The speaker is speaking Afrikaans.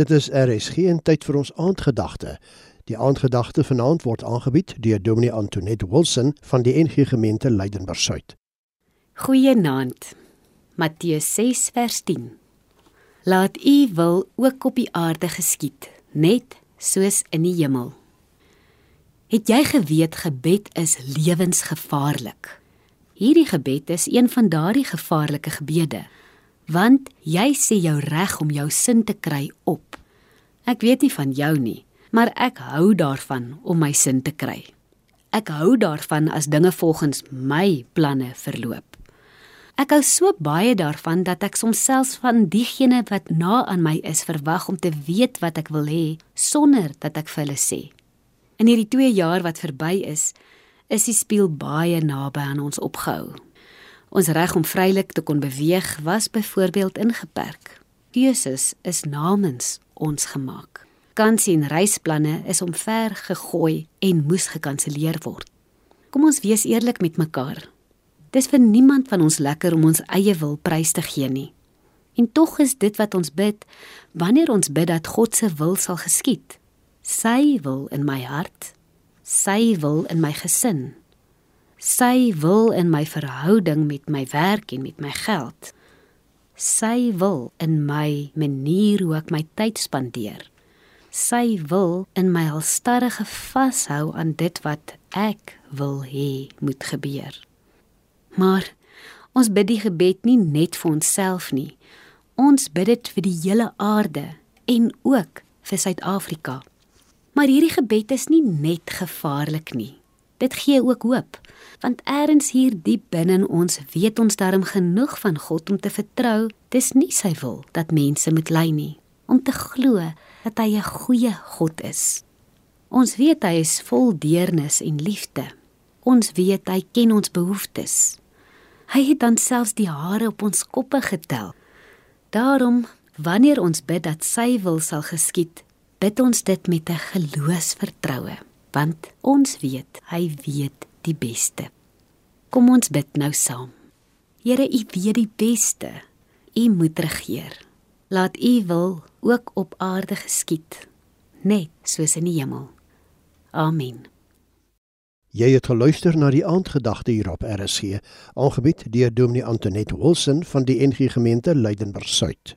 Dit is RSG en tyd vir ons aandgedagte. Die aandgedagte vanaand word aangebied deur Dominee Antoinette Wilson van die NG Gemeente Leidenburg Suid. Goeienaand. Matteus 6 vers 10. Laat U wil ook op die aarde geskied, net soos in die hemel. Het jy geweet gebed is lewensgevaarlik? Hierdie gebed is een van daardie gevaarlike gebede want jy sê jou reg om jou sin te kry op. Ek weet nie van jou nie, maar ek hou daarvan om my sin te kry. Ek hou daarvan as dinge volgens my planne verloop. Ek hou so baie daarvan dat ek soms selfs van diegene wat na aan my is verwag om te weet wat ek wil hê sonder dat ek vir hulle sê. In hierdie 2 jaar wat verby is, is die spieël baie naby aan ons opgehou. Ons reg om vrylik te kon beweeg was byvoorbeeld ingeperk. Keuses is namens ons gemaak. Kansie en reisplanne is omver gegooi en moes gekanselleer word. Kom ons wees eerlik met mekaar. Dis vir niemand van ons lekker om ons eie wil prys te gee nie. En tog is dit wat ons bid wanneer ons bid dat God se wil sal geskied. Sy wil in my hart, sy wil in my gesin sy wil in my verhouding met my werk en met my geld. Sy wil in my manier hoe ek my tyd spandeer. Sy wil in my alstarrige vashou aan dit wat ek wil hê moet gebeur. Maar ons bid die gebed nie net vir onsself nie. Ons bid dit vir die hele aarde en ook vir Suid-Afrika. Maar hierdie gebed is nie net gevaarlik nie. Dit gee ook hoop, want eers hier diep binne in ons weet ons darm genoeg van God om te vertrou, dis nie sy wil dat mense moet ly nie, om te glo dat hy 'n goeie God is. Ons weet hy is vol deernis en liefde. Ons weet hy ken ons behoeftes. Hy het dan selfs die hare op ons koppe getel. Daarom, wanneer ons bid dat sy wil sal geskied, bid ons dit met 'n geloofsvertroue want ons weet hy weet die beste. Kom ons bid nou saam. Here, U weet die beste. U moet regeer. Laat U wil ook op aarde geskied, net soos in die hemel. Amen. Jy het geluister na die aandgedagte hier op RSG, aangebied deur Dominee Antoinette Wilson van die NG Gemeente Leidenburg Suid.